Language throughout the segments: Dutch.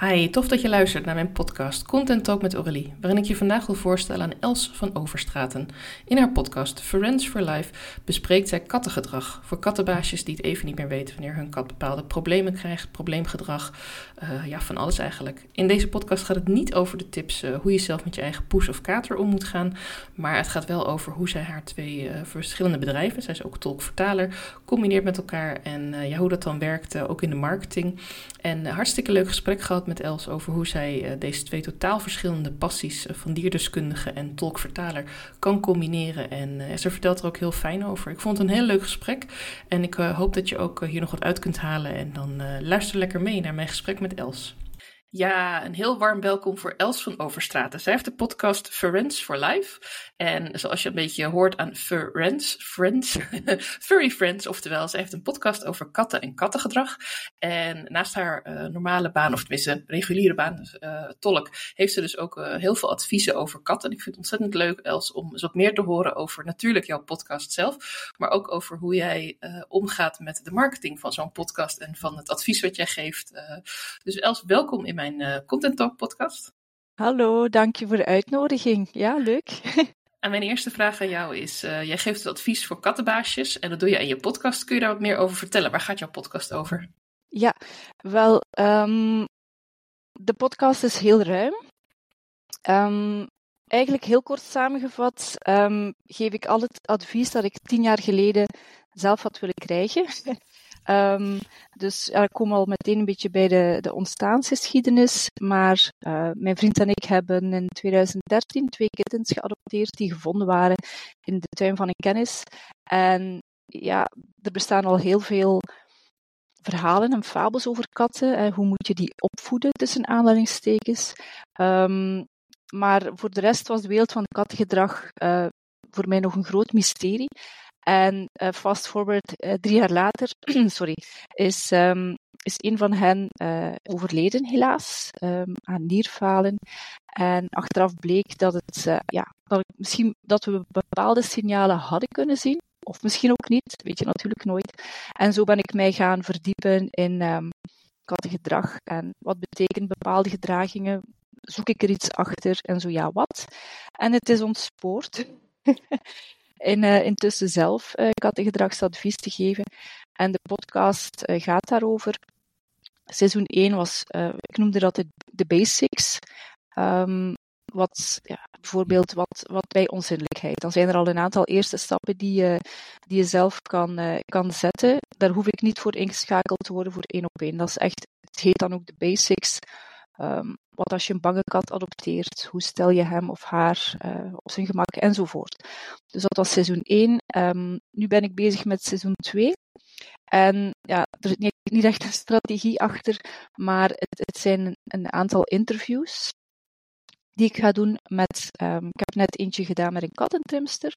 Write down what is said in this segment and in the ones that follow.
Hi, tof dat je luistert naar mijn podcast Content Talk met Aurélie, waarin ik je vandaag wil voorstellen aan Els van Overstraten. In haar podcast Friends for Life bespreekt zij kattengedrag voor kattenbaasjes die het even niet meer weten wanneer hun kat bepaalde problemen krijgt, probleemgedrag, uh, ja, van alles eigenlijk. In deze podcast gaat het niet over de tips uh, hoe je zelf met je eigen poes of kater om moet gaan, maar het gaat wel over hoe zij haar twee uh, verschillende bedrijven, zij is ook tolk-vertaler, combineert met elkaar en ja, hoe dat dan werkt, ook in de marketing. En hartstikke leuk gesprek gehad met Els over hoe zij uh, deze twee totaal verschillende passies uh, van dierdeskundige en tolkvertaler kan combineren. En uh, ze vertelt er ook heel fijn over. Ik vond het een heel leuk gesprek en ik hoop dat je ook hier nog wat uit kunt halen. En dan luister lekker mee naar mijn gesprek met Els. Ja, een heel warm welkom voor Els van Overstraten. Zij heeft de podcast Friends for Life. En zoals je een beetje hoort aan Friends, Friends, Furry Friends, oftewel, zij heeft een podcast over katten en kattengedrag. En naast haar uh, normale baan, of tenminste reguliere baan, uh, tolk, heeft ze dus ook uh, heel veel adviezen over katten. En ik vind het ontzettend leuk, Els, om eens wat meer te horen over natuurlijk jouw podcast zelf, maar ook over hoe jij omgaat met de marketing van zo'n podcast en van het advies wat jij geeft. dus Els, welkom in mijn uh, Content Talk podcast. Hallo, dank je voor de uitnodiging. Ja, leuk. En mijn eerste vraag aan jou is: uh, jij geeft het advies voor kattenbaasjes en dat doe je in je podcast. Kun je daar wat meer over vertellen? Waar gaat jouw podcast over? Ja, wel, um, de podcast is heel ruim. Um, eigenlijk heel kort samengevat um, geef ik al het advies dat ik tien jaar geleden zelf had willen krijgen. Um, dus ja, ik kom al meteen een beetje bij de, de ontstaansgeschiedenis. Maar uh, mijn vriend en ik hebben in 2013 twee kittens geadopteerd die gevonden waren in de tuin van een kennis. En ja, er bestaan al heel veel verhalen en fabels over katten. En hoe moet je die opvoeden, tussen aanhalingstekens. Um, maar voor de rest was de wereld van kattengedrag uh, voor mij nog een groot mysterie. En uh, fast forward, uh, drie jaar later, sorry, is, um, is een van hen uh, overleden, helaas, um, aan nierfalen. En achteraf bleek dat, het, ja, dat, misschien, dat we bepaalde signalen hadden kunnen zien, of misschien ook niet, weet je natuurlijk nooit. En zo ben ik mij gaan verdiepen in um, kattengedrag en wat betekent bepaalde gedragingen. Zoek ik er iets achter en zo ja, wat? En het is ontspoord. in, uh, intussen zelf uh, kattengedragsadvies te geven. En de podcast uh, gaat daarover. Seizoen 1 was, ik noemde dat de, basics. Um, wat, ja, bijvoorbeeld wat, wat bij onzindelijkheid. Dan zijn er al een aantal eerste stappen die je, die je zelf kan, kan zetten. Daar hoef ik niet voor ingeschakeld te worden voor één op één. Dat is echt, het heet dan ook de basics. Um, wat als je een bange kat adopteert? Hoe stel je hem of haar uh, op zijn gemak enzovoort. Dus dat was seizoen 1. Um, ehm, nu ben ik bezig met seizoen 2. En ja, er zit niet, niet echt een strategie achter, maar het, het zijn een aantal interviews die ik ga doen met. Um, ik heb net eentje gedaan met een kattentrimster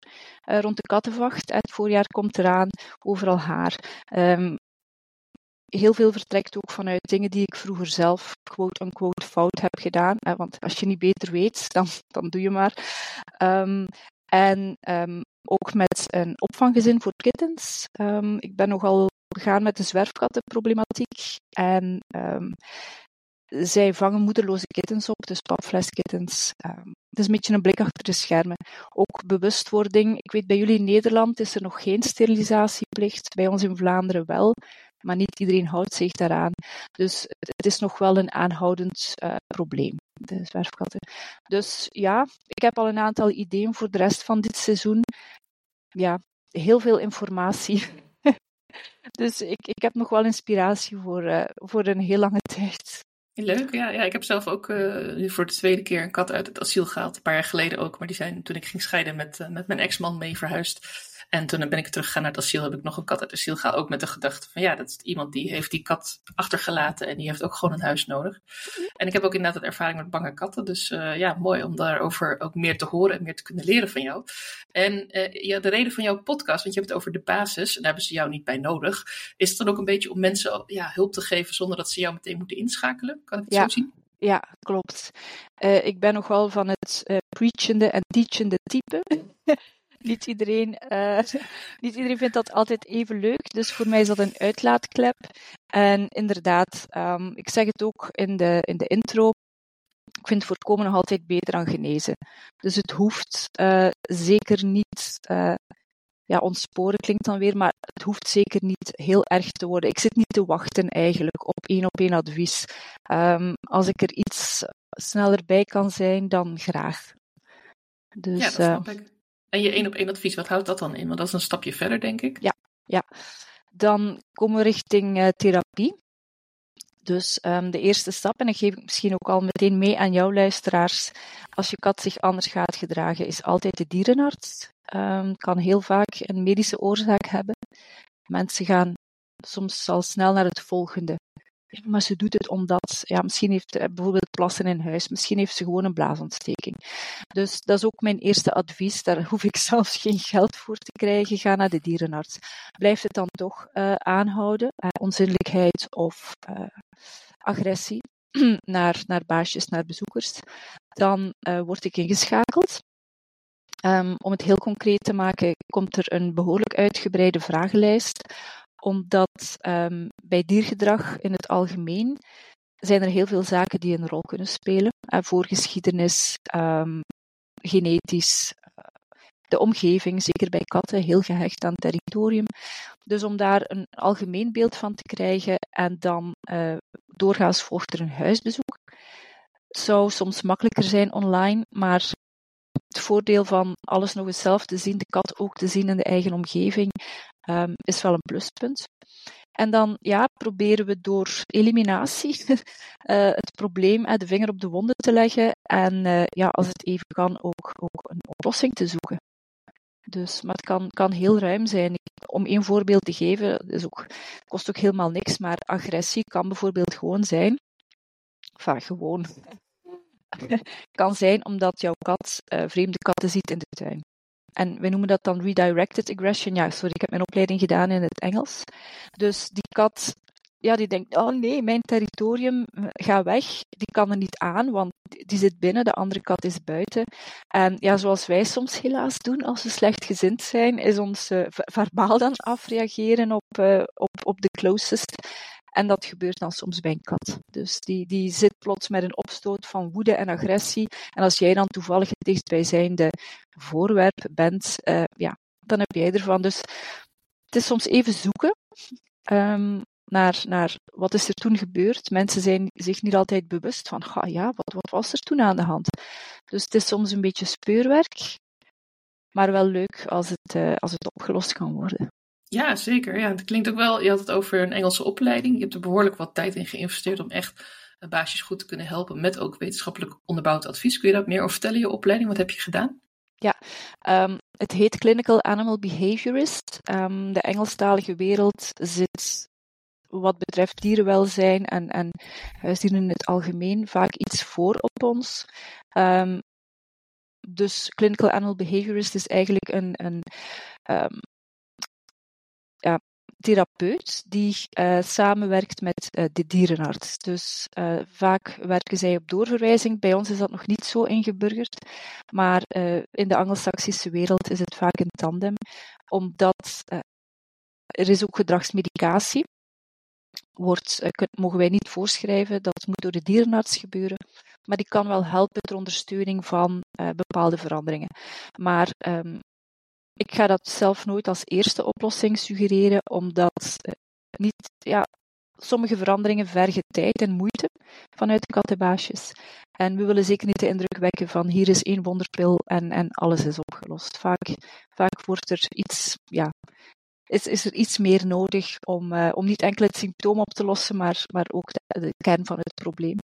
uh, rond de kattenvacht. Het voorjaar komt eraan, overal haar. Heel veel vertrekt ook vanuit dingen die ik vroeger zelf quote-unquote fout heb gedaan. Hè, want als je niet beter weet, dan, dan doe je maar. Um, en um, ook met een opvanggezin voor kittens. Um, ik ben nogal begaan met de zwerfkattenproblematiek. En zij vangen moederloze kittens op, dus papfleskittens. het is een beetje een blik achter de schermen. Ook bewustwording. Ik weet, bij jullie in Nederland is er nog geen sterilisatieplicht. Bij ons in Vlaanderen wel maar niet iedereen houdt zich daaraan. Dus het is nog wel een aanhoudend uh, probleem, de zwerfkatten. Dus ja, ik heb al een aantal ideeën voor de rest van dit seizoen. Ja, heel veel informatie. dus ik, ik heb nog wel inspiratie voor, uh, voor een heel lange tijd. Leuk, ja, ja. Ik heb zelf ook uh, nu voor de tweede keer een kat uit het asiel gehaald. Een paar jaar geleden ook. Maar die zijn toen ik ging scheiden met, met mijn ex-man mee verhuisd. En toen ben ik teruggegaan naar het asiel, heb ik nog een kat uit het asiel gehaald. Ook met de gedachte van ja, dat is iemand die heeft die kat achtergelaten en die heeft ook gewoon een huis nodig. En ik heb ook inderdaad ervaring met bange katten. Dus uh, ja, mooi om daarover ook meer te horen en meer te kunnen leren van jou. En uh, ja, de reden van jouw podcast, want je hebt het over de basis, en daar hebben ze jou niet bij nodig. Is het dan ook een beetje om mensen ja, hulp te geven zonder dat ze jou meteen moeten inschakelen? Kan ik het ja. zo zien? Ja, klopt. Uh, ik ben nogal van het preachende en teachende type. niet, iedereen, uh, niet iedereen vindt dat altijd even leuk. Dus voor mij is dat een uitlaatklep. En inderdaad, um, ik zeg het ook in de, in de intro. Ik vind voorkomen nog altijd beter dan genezen. Dus het hoeft uh, zeker niet uh, ja, ontsporen klinkt dan weer, maar het hoeft zeker niet heel erg te worden. Ik zit niet te wachten eigenlijk op één op één advies. Um, als ik er iets sneller bij kan zijn, dan graag. Dus, ja, dat snap uh, ik. En je één op één advies, wat houdt dat dan in? Want dat is een stapje verder, denk ik. Ja, ja. dan komen we richting uh, therapie. Dus um, de eerste stap, en dat geef ik misschien ook al meteen mee aan jouw luisteraars, als je kat zich anders gaat gedragen, is altijd de dierenarts. Um, kan heel vaak een medische oorzaak hebben. Mensen gaan soms al snel naar het volgende. Maar ze doet het omdat, ja, misschien heeft ze bijvoorbeeld plassen in huis, misschien heeft ze gewoon een blaasontsteking. Dus dat is ook mijn eerste advies, daar hoef ik zelfs geen geld voor te krijgen, ga naar de dierenarts. Blijf het dan toch uh, aanhouden, uh, onzinnelijkheid of agressie naar, naar baasjes, naar bezoekers, dan word ik ingeschakeld. Um, om het heel concreet te maken, komt er een behoorlijk uitgebreide vragenlijst, omdat um, bij diergedrag in het algemeen zijn er heel veel zaken die een rol kunnen spelen. Uh, voorgeschiedenis, um, genetisch, uh, de omgeving, zeker bij katten, heel gehecht aan territorium. Dus om daar een algemeen beeld van te krijgen en dan uh, doorgaans volgt er een huisbezoek. Zou soms makkelijker zijn online, maar het voordeel van alles nog eens zelf te zien, de kat ook te zien in de eigen omgeving, um, is wel een pluspunt. En dan ja, proberen we door eliminatie uh, het probleem, uh, de vinger op de wonden te leggen en uh, ja, als het even kan ook, ook een oplossing te zoeken. Dus, maar het kan, kan heel ruim zijn. Om één voorbeeld te geven, is ook, kost ook helemaal niks, maar agressie kan bijvoorbeeld gewoon zijn, enfin gewoon, kan zijn omdat jouw kat vreemde katten ziet in de tuin. En wij noemen dat dan redirected aggression. Ja, sorry, ik heb mijn opleiding gedaan in het Engels. Dus die kat, ja, die denkt, oh nee, mijn territorium, eh, ga weg. Die kan er niet aan, want die zit binnen, de andere kat is buiten. En ja, zoals wij soms helaas doen als we slecht gezind zijn, is ons uh, verbaal dan afreageren op, uh, op, op de closest. En dat gebeurt dan soms bij een kat. Dus die, die zit plots met een opstoot van woede en agressie. En als jij dan toevallig het dichtstbijzijnde voorwerp bent, uh, ja, dan heb jij ervan. Dus het is soms even zoeken um, naar, naar wat is er toen gebeurd. Mensen zijn zich niet altijd bewust van, ga ja, wat, wat was er toen aan de hand? Dus het is soms een beetje speurwerk, maar wel leuk als het, uh, als het opgelost kan worden. Ja, zeker. Ja, het klinkt ook wel, je had het over een Engelse opleiding. Je hebt er behoorlijk wat tijd in geïnvesteerd om echt baasjes goed te kunnen helpen met ook wetenschappelijk onderbouwd advies. Kun je daar meer over vertellen, je opleiding? Wat heb je gedaan? Ja, um, het heet Clinical Animal Behaviorist. Um, de Engelstalige wereld zit wat betreft dierenwelzijn en, en huisdieren in het algemeen vaak iets voor op ons. Um, dus Clinical Animal Behaviorist is eigenlijk een, een ja, therapeut die uh, samenwerkt met uh, de dierenarts. Dus uh, vaak werken zij op doorverwijzing. Bij ons is dat nog niet zo ingeburgerd, maar in de Anglo-Saxische wereld is het vaak een tandem, omdat er is ook gedragsmedicatie. Wordt, mogen wij niet voorschrijven, dat moet door de dierenarts gebeuren, maar die kan wel helpen ter ondersteuning van bepaalde veranderingen. Maar um, ik ga dat zelf nooit als eerste oplossing suggereren, omdat eh, niet, ja, sommige veranderingen vergen tijd en moeite vanuit de kattenbaasjes. En we willen zeker niet de indruk wekken van hier is één wonderpil en, en alles is opgelost. Vaak, vaak wordt er iets, ja, is, is er iets meer nodig om, uh, om niet enkel het symptoom op te lossen, maar, maar ook de kern van het probleem.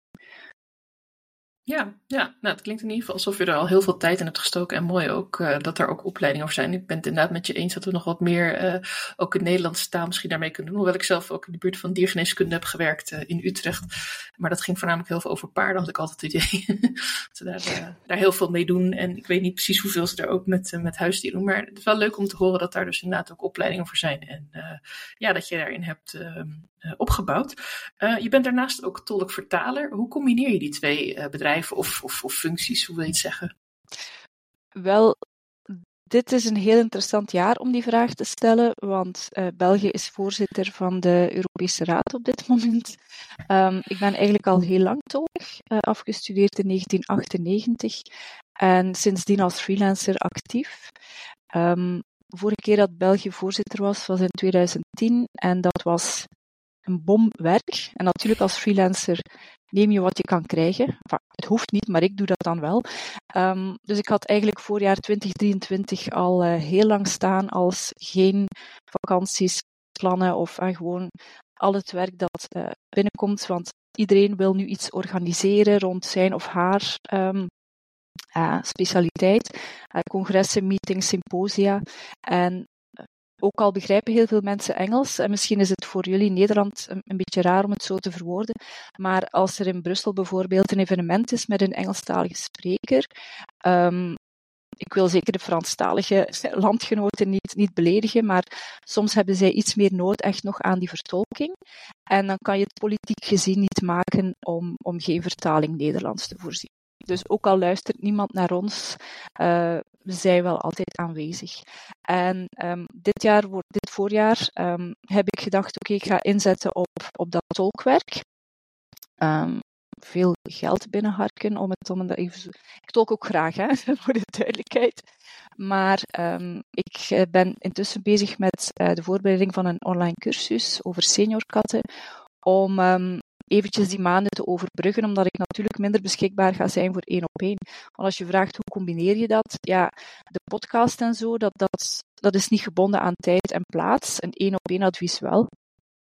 Ja, ja. Nou, het klinkt in ieder geval alsof je er al heel veel tijd in hebt gestoken. En mooi ook uh, dat er ook opleidingen over zijn. Ik ben het inderdaad met je eens dat we nog wat meer, uh, ook in Nederlandse taal misschien daarmee kunnen doen. Hoewel ik zelf ook in de buurt van diergeneeskunde heb gewerkt uh, in Utrecht. Maar dat ging voornamelijk heel veel over paarden, had ik altijd het idee. dat ze daar, daar heel veel mee doen. En ik weet niet precies hoeveel ze er ook met, met huisdieren doen. Maar het is wel leuk om te horen dat daar dus inderdaad ook opleidingen voor zijn. En ja, dat je daarin hebt ehm, opgebouwd. je bent daarnaast ook tolk-vertaler. Hoe combineer je die twee bedrijven? Of, of, of functies, hoe wil je het zeggen? Wel, dit is een heel interessant jaar om die vraag te stellen, want uh, België is voorzitter van de Europese Raad op dit moment. Um, ik ben eigenlijk al heel lang tolk, uh, afgestudeerd in 1998 en sindsdien als freelancer actief. Um, vorige keer dat België voorzitter was, was in 2010 en dat was een bomwerk. En natuurlijk als freelancer neem je wat je kan krijgen. Het hoeft niet, maar ik doe dat dan wel. Um, dus ik had eigenlijk voorjaar 2023 al uh, heel lang staan als geen vakanties, plannen of uh, gewoon al het werk dat uh, binnenkomt. Want iedereen wil nu iets organiseren rond zijn of haar um, specialiteit. congressen, meetings, symposia. En ook al begrijpen heel veel mensen Engels, en misschien is het voor jullie in Nederland een, beetje raar om het zo te verwoorden, maar als er in Brussel bijvoorbeeld een evenement is met een Engelstalige spreker, um, ik wil zeker de Franstalige landgenoten niet, niet beledigen, maar soms hebben zij iets meer nood echt nog aan die vertolking. En dan kan je het politiek gezien niet maken om, om geen vertaling Nederlands te voorzien. Dus ook al luistert niemand naar ons, uh, we zijn wel altijd aanwezig. En um, dit jaar, dit voorjaar, um, heb ik gedacht, oké, ik ga inzetten op, op dat tolkwerk. Um, veel geld binnenharken om het om even. Ik tolk ook graag, hè, voor de duidelijkheid. Maar ik eh, ben intussen bezig met uh, de voorbereiding van een online cursus over seniorkatten. Om eventjes die maanden te overbruggen, omdat ik natuurlijk minder beschikbaar ga zijn voor één op één. Want als je vraagt hoe combineer je dat, ja, de podcast en zo, dat, dat, dat is niet gebonden aan tijd en plaats. Een één op één advies wel.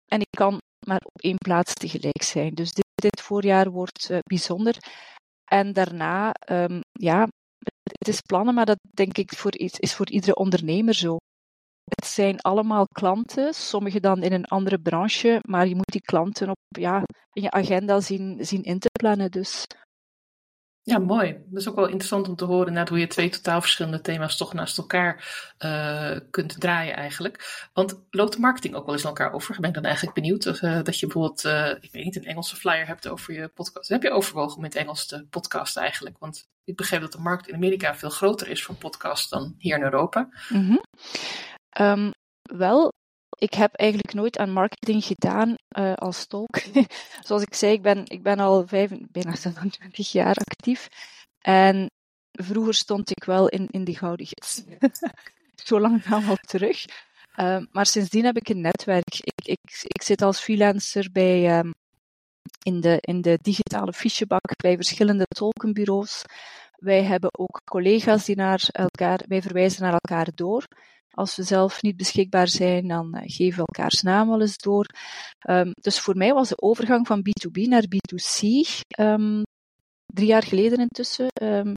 En ik kan maar op één plaats tegelijk zijn. Dus dit, voorjaar wordt uh, bijzonder. En daarna, um, ja, het is plannen, maar dat denk ik voor, is voor iedere ondernemer zo. Het zijn allemaal klanten, sommige dan in een andere branche, maar je moet die klanten op, ja, in je agenda zien, zien in te plannen. Dus. Ja, mooi. Dat is ook wel interessant om te horen net hoe je twee totaal verschillende thema's toch naast elkaar uh, kunt draaien eigenlijk. Want loopt de marketing ook wel eens naar elkaar over? Ben ik dan eigenlijk benieuwd of, uh, dat je bijvoorbeeld, uh, ik weet niet, een Engelse flyer hebt over je podcast. Heb je overwogen om in het Engels te podcasten eigenlijk? Want ik begrijp dat de markt in Amerika veel groter is voor podcasts dan hier in Europa. Mm -hmm. Um, wel, ik heb eigenlijk nooit aan marketing gedaan uh, als tolk. Zoals ik zei, ik ben, ik ben al bijna 27 jaar actief. En vroeger stond ik wel in, in die gouden gids. Zo lang gaan al terug. Uh, maar sindsdien heb ik een netwerk. Ik, ik, ik zit als freelancer bij, um, in, de, in de digitale fichebak bij verschillende tolkenbureaus. Wij hebben ook collega's die naar elkaar, wij verwijzen naar elkaar door. Als we zelf niet beschikbaar zijn, dan uh, geven we elkaars naam wel eens door. Um, dus voor mij was de overgang van B2B naar B2C um, ehm, drie jaar geleden intussen um,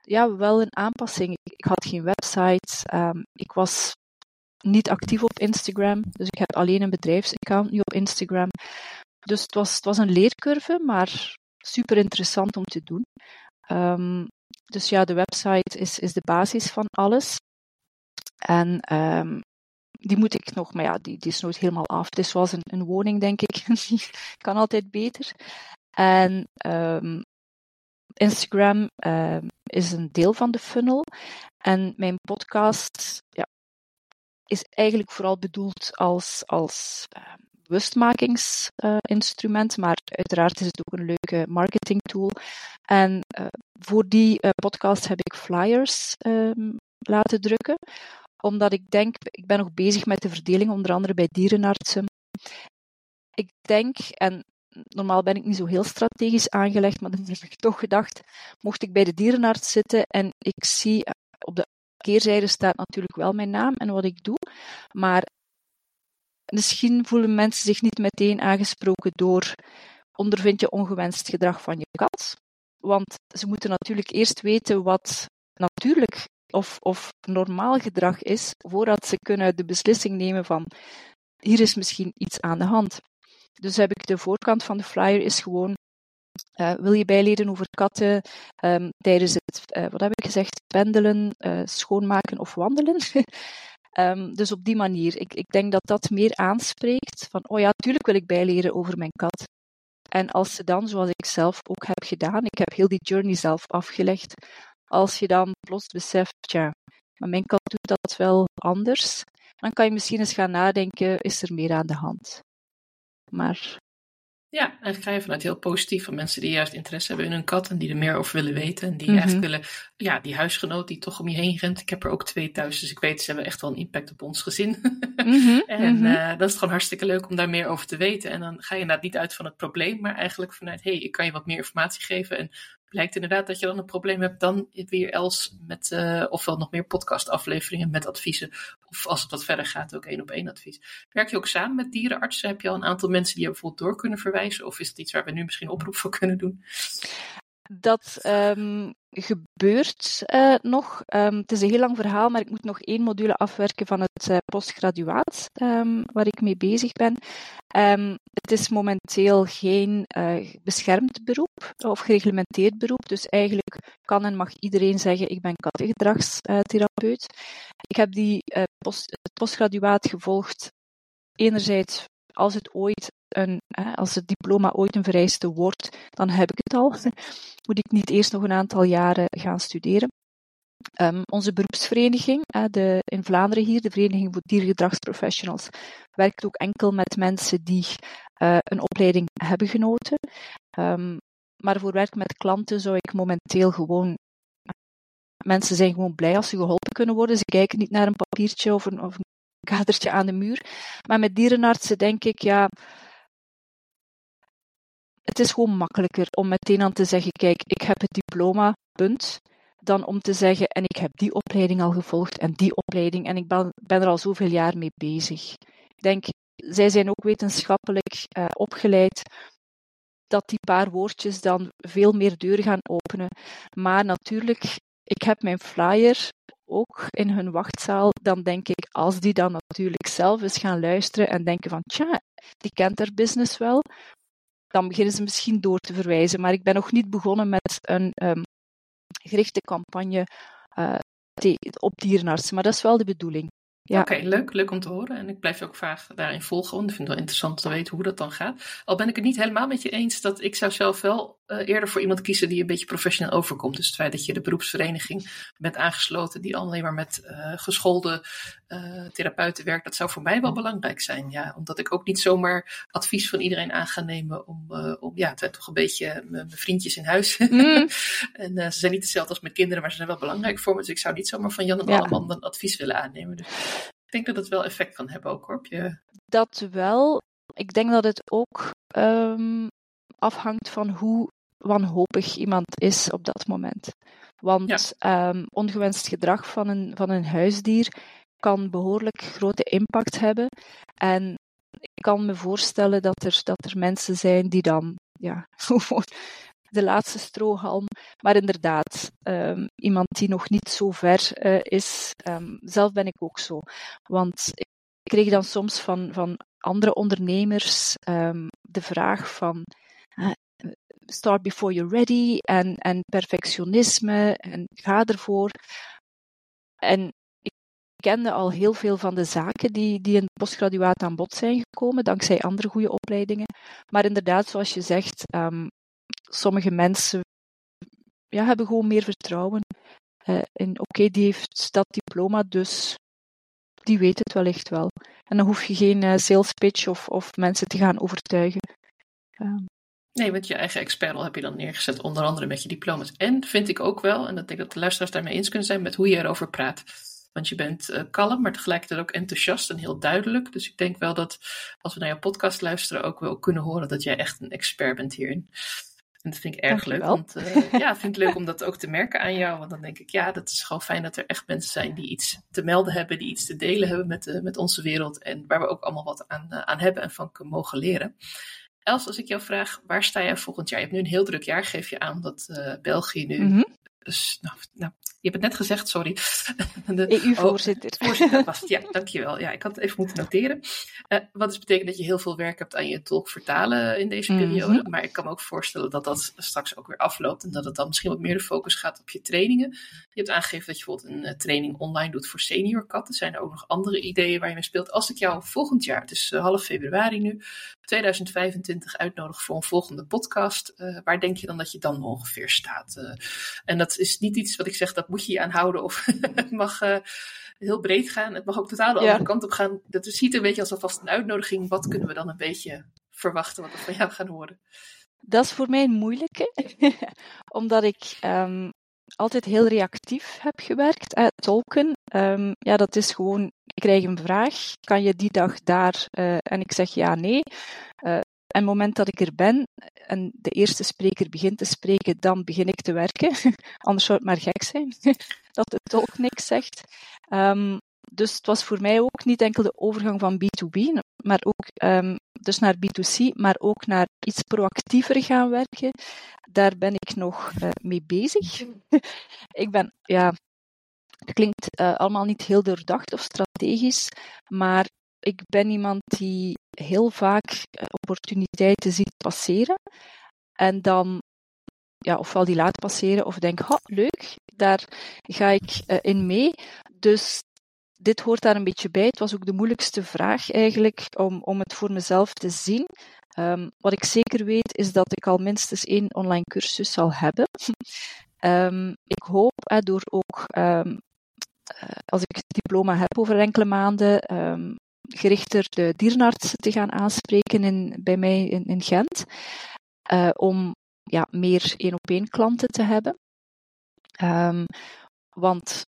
ja, wel een aanpassing. Ik, ik had geen website, ik was niet actief op Instagram, dus ik heb alleen een bedrijfsaccount nu op Instagram. Dus het was, het was een leercurve, maar super interessant om te doen. dus ja, de website is, is de basis van alles. En um, die moet ik nog, maar ja, die, die is nooit helemaal af. Het is zoals een, een woning, denk ik. die kan altijd beter. En um, Instagram um, is een deel van de funnel. En mijn podcast ja, is eigenlijk vooral bedoeld als, als bewustmakingsinstrument, maar uiteraard is het ook een leuke marketing tool. En uh, voor die uh, podcast heb ik flyers laten drukken omdat ik denk, ik ben nog bezig met de verdeling, onder andere bij dierenartsen. Ik denk, en normaal ben ik niet zo heel strategisch aangelegd, maar dan heb ik toch gedacht, mocht ik bij de dierenarts zitten en ik zie op de keerzijde staat natuurlijk wel mijn naam en wat ik doe, maar misschien voelen mensen zich niet meteen aangesproken door ondervind je ongewenst gedrag van je kat. Want ze moeten natuurlijk eerst weten wat natuurlijk of, of normaal gedrag is, voordat ze kunnen de beslissing nemen van hier is misschien iets aan de hand. Dus heb ik de voorkant van de flyer is gewoon uh, wil je bijleren over katten um, tijdens het, uh, wat heb ik gezegd, pendelen, uh, schoonmaken of wandelen? um, dus op die manier. Ik, ik denk dat dat meer aanspreekt van, oh ja, natuurlijk wil ik bijleren over mijn kat. En als ze dan, zoals ik zelf ook heb gedaan, ik heb heel die journey zelf afgelegd, als je dan plots beseft, tja, Maar mijn kat doet dat wel anders. Dan kan je misschien eens gaan nadenken, is er meer aan de hand? Maar ja, eigenlijk ga je vanuit heel positief van mensen die juist interesse hebben in hun kat en die er meer over willen weten. En die Mhm. eigenlijk willen, ja, die huisgenoot die toch om je heen rent. Ik heb er ook twee thuis, dus ik weet, ze hebben echt wel een impact op ons gezin. Mhm, en mhm. eh, dan is gewoon hartstikke leuk om daar meer over te weten. En dan ga je inderdaad niet uit van het probleem, maar eigenlijk vanuit, hé, hey, ik kan je wat meer informatie geven. En blijkt inderdaad dat je dan een probleem hebt, dan weer Els met, eh, ofwel nog meer podcastafleveringen met adviezen. Of als het wat verder gaat, ook één op één advies. Werk je ook samen met dierenartsen? Heb je al een aantal mensen die je bijvoorbeeld door kunnen verwijzen? Of is het iets waar we nu misschien oproep voor kunnen doen? Dat ehm, gebeurt eh, nog. Ehm, het is een heel lang verhaal, maar ik moet nog één module afwerken van het eh, postgraduaat ehm, waar ik mee bezig ben. Het is momenteel geen eh, beschermd beroep of gereglementeerd beroep, dus eigenlijk kan en mag iedereen zeggen ik ben kattengedragstherapeut. ik heb die, het postgraduaat gevolgd enerzijds als het ooit als het diploma ooit een vereiste wordt, dan heb ik het al. Moet ik niet eerst nog een aantal jaren gaan studeren. Ehm, onze beroepsvereniging, de, in Vlaanderen hier, de Vereniging voor Diergedragsprofessionals, werkt ook enkel met mensen die eh, een opleiding hebben genoten. Ehm, maar voor werk met klanten zou ik momenteel gewoon. Mensen zijn gewoon blij als ze geholpen kunnen worden. Ze kijken niet naar een papiertje of een, of een kadertje aan de muur. Maar met dierenartsen denk ik, ja, het is gewoon makkelijker om meteen aan te zeggen, kijk, ik heb het diploma, punt, dan om te zeggen, en ik heb die opleiding al gevolgd en die opleiding, en ik ben, ben er al zoveel jaar mee bezig. Ik denk, zij zijn ook wetenschappelijk uh, opgeleid, dat die paar woordjes dan veel meer deuren gaan openen. Maar natuurlijk, ik heb mijn flyer ook in hun wachtzaal, dan denk ik, als die dan natuurlijk zelf eens gaan luisteren en denken van, tja, die kent haar business wel, dan beginnen ze misschien door te verwijzen. Maar ik ben nog niet begonnen met een um, gerichte campagne uh, op dierenartsen. Maar dat is wel de bedoeling. Ja. Oké, okay, leuk, leuk om te horen. En ik blijf je ook graag daarin volgen, want ik vind het wel interessant te weten hoe dat dan gaat. Al ben ik het niet helemaal met je eens dat ik zou zelf wel uh, eerder voor iemand kiezen die een beetje professioneel overkomt. Dus het feit dat je de beroepsvereniging bent aangesloten, die alleen maar met uh, geschoolde uh, therapeuten werkt, dat zou voor mij wel belangrijk zijn. Ja, omdat ik ook niet zomaar advies van iedereen aan ga nemen om, om ja, het zijn toch een beetje mijn vriendjes in huis. Mm. en ze zijn niet hetzelfde als mijn kinderen, maar ze zijn wel belangrijk voor me. Dus ik zou niet zomaar van Jan en ja. Alleman dan advies willen aannemen. Dus ik denk dat het wel effect kan hebben ook hoor. Op je... Dat wel. Ik denk dat het ook um, afhangt van hoe wanhopig iemand is op dat moment. Want ja. um, ongewenst gedrag van een, van een huisdier kan behoorlijk grote impact hebben. En ik kan me voorstellen dat er, dat er mensen zijn die dan ja, de laatste strohalm. Maar inderdaad, um, iemand die nog niet zo ver uh, is, um, zelf ben ik ook zo. Want ik kreeg dan soms van, van andere ondernemers um, de vraag van uh, start before you're ready en, en perfectionisme en ga ervoor. En ik kende al heel veel van de zaken die, die in postgraduaat aan bod zijn gekomen, dankzij andere goede opleidingen. Maar inderdaad, zoals je zegt, sommige mensen ja, hebben gewoon meer vertrouwen. Uh, en oké, okay, die heeft dat diploma, dus die weet het wellicht wel. En dan hoef je geen uh, sales pitch of, of mensen te gaan overtuigen. Um. Nee, met je eigen expertrol heb je dan neergezet, onder andere met je diploma's. En vind ik ook wel, en dat denk ik dat de luisteraars daarmee eens kunnen zijn, met hoe je erover praat. Want je bent uh, kalm, maar tegelijkertijd ook enthousiast en heel duidelijk. Dus ik denk wel dat als we naar jouw podcast luisteren, ook wel kunnen horen dat jij echt een expert bent hierin. En dat vind ik erg leuk. Want uh, ja, vind ik leuk om dat ook te merken aan jou. Want dan denk ik, ja, dat is gewoon fijn dat er echt mensen zijn die iets te melden hebben, die iets te delen hebben met, uh, met onze wereld. En waar we ook allemaal wat aan, uh, aan hebben en van mogen leren. Els, als ik jou vraag, waar sta jij volgend jaar? Je hebt nu een heel druk jaar, geef je aan dat België nu. Mhm. Nou, nou, je hebt het net gezegd, sorry. EU-voorzitter. Oh, voorzitter was het, ja, dankjewel. Ja, ik had het even moeten noteren. Uh, wat dus betekent dat je heel veel werk hebt aan je tolk vertalen in deze periode. Mm-hmm. Maar ik kan me ook voorstellen dat dat straks ook weer afloopt. En dat het dan misschien wat meer de focus gaat op je trainingen. Je hebt aangegeven dat je bijvoorbeeld een uh, training online doet voor senior katten. Zijn er ook nog andere ideeën waar je mee speelt? Als ik jou volgend jaar, het is uh, half februari nu, 2025 uitnodig voor een volgende podcast, uh, waar denk je dan dat je dan ongeveer staat? Uh, en dat is niet iets wat ik zeg, dat moet je je aanhouden of het mag uh, heel breed gaan. Het mag ook totaal de andere kant op gaan. Dat ziet een beetje als alvast een uitnodiging. Wat kunnen we dan een beetje verwachten wat we van jou gaan horen? Dat is voor mij een moeilijke, omdat ik um, altijd heel reactief heb gewerkt. Uh, tolken, um, ja, dat is gewoon, ik krijg een vraag, kan je die dag daar? Uh, en ik zeg ja, nee. Uh, en moment dat ik er ben en de eerste spreker begint te spreken, dan begin ik te werken. Anders zou het maar gek zijn dat de tolk niks zegt. Um, dus het was voor mij ook niet enkel de overgang van B2B, maar ook um, dus naar B2C, maar ook naar iets proactiever gaan werken. Daar ben ik nog uh, mee bezig. ik ben, ja, het klinkt uh, allemaal niet heel doordacht of strategisch, maar ik ben iemand die heel vaak uh, opportuniteiten ziet passeren en dan ja, ofwel die laat passeren of denk, ha, leuk, daar ga ik in mee. Dus dit hoort daar een beetje bij. Het was ook de moeilijkste vraag eigenlijk om, om het voor mezelf te zien. Um, wat ik zeker weet is dat ik al minstens één online cursus zal hebben. um, ik hoop door ook, um, uh, als ik het diploma heb over enkele maanden, gerichter de dierenarts te gaan aanspreken in, bij mij in, in Gent. Uh, om ja, meer één op één klanten te hebben. want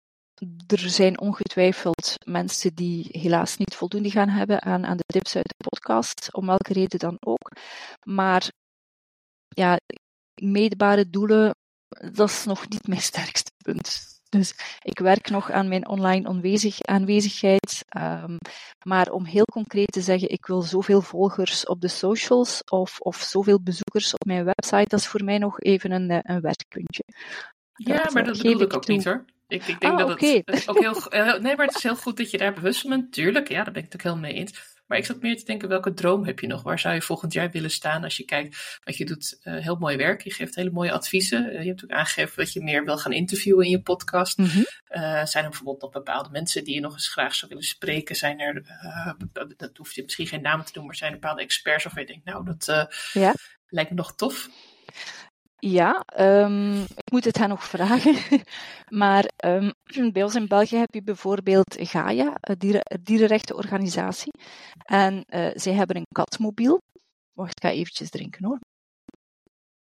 er zijn ongetwijfeld mensen die helaas niet voldoende gaan hebben aan, aan de tips uit de podcast, om welke reden dan ook. Maar ja, meetbare doelen, dat is nog niet mijn sterkste punt. Dus ik werk nog aan mijn online aanwezig, aanwezigheid. Um, maar om heel concreet te zeggen, ik wil zoveel volgers op de socials of, of zoveel bezoekers op mijn website, dat is voor mij nog even een, een werkpuntje. Ja, dat, maar dat bedoel ik ook toe. niet hoor. Ik, ik denk ah, dat okay. het ook heel. Nee, maar het is heel goed dat je daar bewust van bent. Tuurlijk, ja, daar ben ik het ook helemaal mee eens. Maar ik zat meer te denken, welke droom heb je nog? Waar zou je volgend jaar willen staan als je kijkt? Want je doet uh, heel mooi werk, je geeft hele mooie adviezen. Uh, je hebt ook aangegeven dat je meer wil gaan interviewen in je podcast. Mm -hmm. uh, zijn er bijvoorbeeld nog bepaalde mensen die je nog eens graag zou willen spreken? Zijn er, dat hoeft je misschien geen namen te doen, maar zijn er bepaalde experts waarvan je denkt, nou, dat ja. lijkt me nog tof? Ja, um, ik moet het hen nog vragen. maar um, bij ons in België heb je bijvoorbeeld Gaia, een dieren, dierenrechtenorganisatie. En uh, zij hebben een katmobiel. Wacht, ik ga eventjes drinken hoor.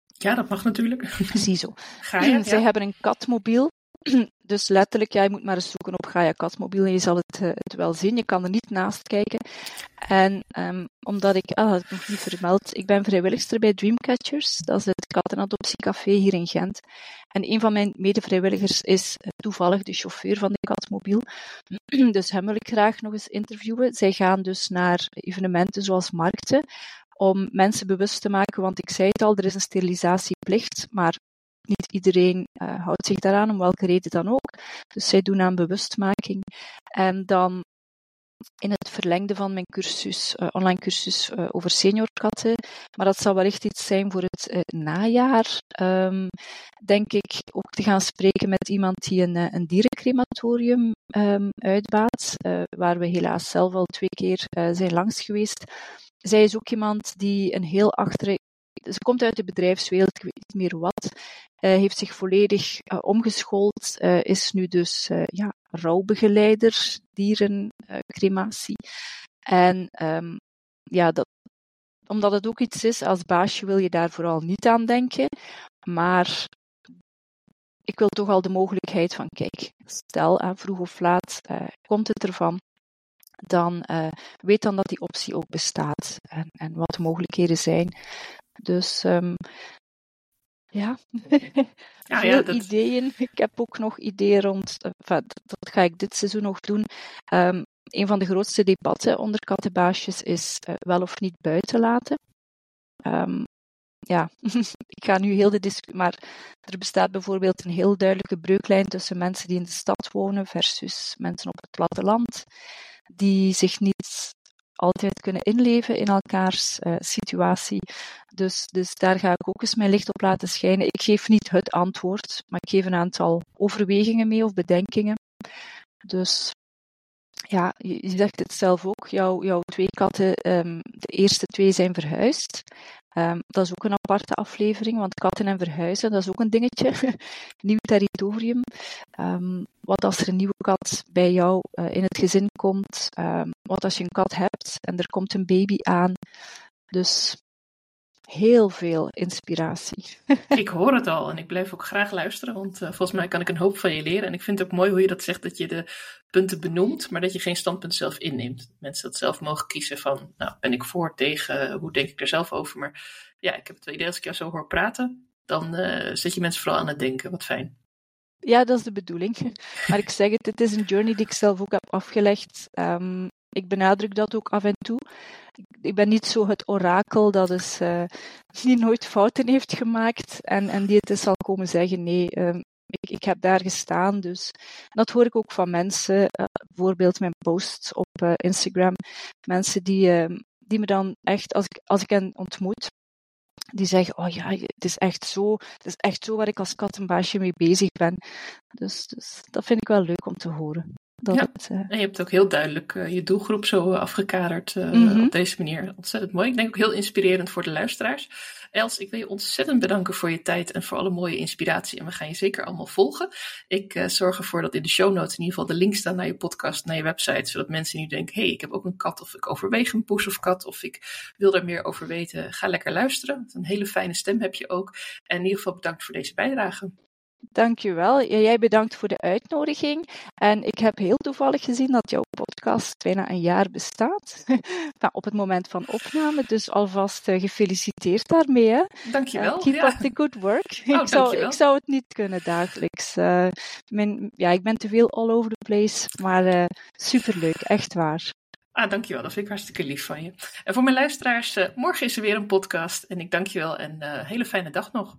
Ja, dat mag natuurlijk. Ziezo. Gaia, Zij ja. hebben een katmobiel dus letterlijk, ja, je moet maar eens zoeken op Gaia Katmobiel en je zal het, uh, het wel zien. Je kan er niet naast kijken. En um, omdat ik, ah, heb ik nog niet vermeld, ik ben vrijwilligster bij Dreamcatchers. Dat is het kattenadoptiecafé hier in Gent. En een van mijn medevrijwilligers is uh, toevallig de chauffeur van de Katmobiel. dus hem wil ik graag nog eens interviewen. Zij gaan dus naar evenementen zoals markten om mensen bewust te maken, want ik zei het al, er is een sterilisatieplicht, maar niet iedereen uh, houdt zich daaraan, om welke reden dan ook. Dus zij doen aan bewustmaking. En dan in het verlengde van mijn cursus, uh, online cursus uh, over seniorkatten. Maar dat zal wellicht iets zijn voor het najaar. Um, denk ik ook te gaan spreken met iemand die een, een dierencrematorium um, uitbaat, waar we helaas zelf al twee keer zijn langs geweest. Zij is ook iemand die een heel achter, ze komt uit de bedrijfswereld, ik weet niet meer wat, uh, heeft zich volledig uh, omgeschoold, uh, is nu dus ja, rouwbegeleider, dierencrematie. en um, ja, dat, omdat het ook iets is, als baasje wil je daar vooral niet aan denken, maar ik wil toch al de mogelijkheid van, kijk, stel aan vroeg of laat komt het ervan, dan weet dan dat die optie ook bestaat en, en wat de mogelijkheden zijn. Dus um, ja, ja, veel ja, dat... ideeën. Ik heb ook nog ideeën rond, enfin, dat ga ik dit seizoen nog doen. Um, een van de grootste debatten onder kattenbaasjes is uh, wel of niet buiten laten. Um, ja, ik ga nu heel de discussie, maar er bestaat bijvoorbeeld een heel duidelijke breuklijn tussen mensen die in de stad wonen versus mensen op het platteland, die zich niet altijd kunnen inleven in elkaars uh, situatie. Dus, dus daar ga ik ook eens mijn licht op laten schijnen. Ik geef niet het antwoord, maar ik geef een aantal overwegingen mee of bedenkingen. Dus ja, je, zegt het zelf ook, jouw, jouw twee katten, um, de eerste twee zijn verhuisd. Um, dat is ook een aparte aflevering, want katten en verhuizen, dat is ook een dingetje. Nieuw territorium. Um, wat als er een nieuwe kat bij jou uh, in het gezin komt? wat als je een kat hebt en er komt een baby aan? Dus heel veel inspiratie. ik hoor het al en ik blijf ook graag luisteren, want uh, volgens mij kan ik een hoop van je leren. En ik vind het ook mooi hoe je dat zegt, dat je de punten benoemt, maar dat je geen standpunt zelf inneemt. Mensen dat zelf mogen kiezen van, nou, ben ik voor, tegen, hoe denk ik er zelf over? Maar ja, ik heb het idee als ik jou zo hoor praten, dan uh, zet je mensen vooral aan het denken. Wat fijn. Ja, dat is de bedoeling. Maar ik zeg het, het is een journey die ik zelf ook heb afgelegd. Um, ik benadruk dat ook af en toe. Ik ben niet zo het orakel dat is, uh, die nooit fouten heeft gemaakt en, en die het eens zal komen zeggen: nee, uh, ik, ik, heb daar gestaan. Dus dat hoor ik ook van mensen, uh, bijvoorbeeld mijn posts op uh, Instagram. Mensen die, ehm, die me dan echt, als ik, als ik hen ontmoet, die zeggen, oh ja, het is echt zo, het is echt zo waar ik als kattenbaasje mee bezig ben. Dus, dus dat vind ik wel leuk om te horen ja. Eh, en je hebt ook heel duidelijk uh, je doelgroep zo afgekaderd uh, mm -hmm. op deze manier. Ontzettend mooi. Ik denk ook heel inspirerend voor de luisteraars. Els, ik wil je ontzettend bedanken voor je tijd en voor alle mooie inspiratie. En we gaan je zeker allemaal volgen. Ik zorg ervoor dat in de show notes in ieder geval de link staan naar je podcast, naar je website. Zodat mensen nu denken, hé, hey, ik heb ook een kat of ik overweeg een poes of kat of ik wil er meer over weten. Ga lekker luisteren. Een hele fijne stem heb je ook. En in ieder geval bedankt voor deze bijdrage. Dankjewel. Jij bedankt voor de uitnodiging. En ik heb heel toevallig gezien dat jouw podcast bijna een jaar bestaat. op het moment van opname. Dus alvast uh, gefeliciteerd daarmee. Hè. Dankjewel. Uh, keep ja. up the good work. Oh, ik, zou, ik zou het niet kunnen dagelijks. Uh, mijn, ja, ik ben te veel all over the place. Maar superleuk, echt waar. Ah, dankjewel. Dat vind ik hartstikke lief van je. En voor mijn luisteraars, morgen is er weer een podcast. En ik dank je wel en hele fijne dag nog.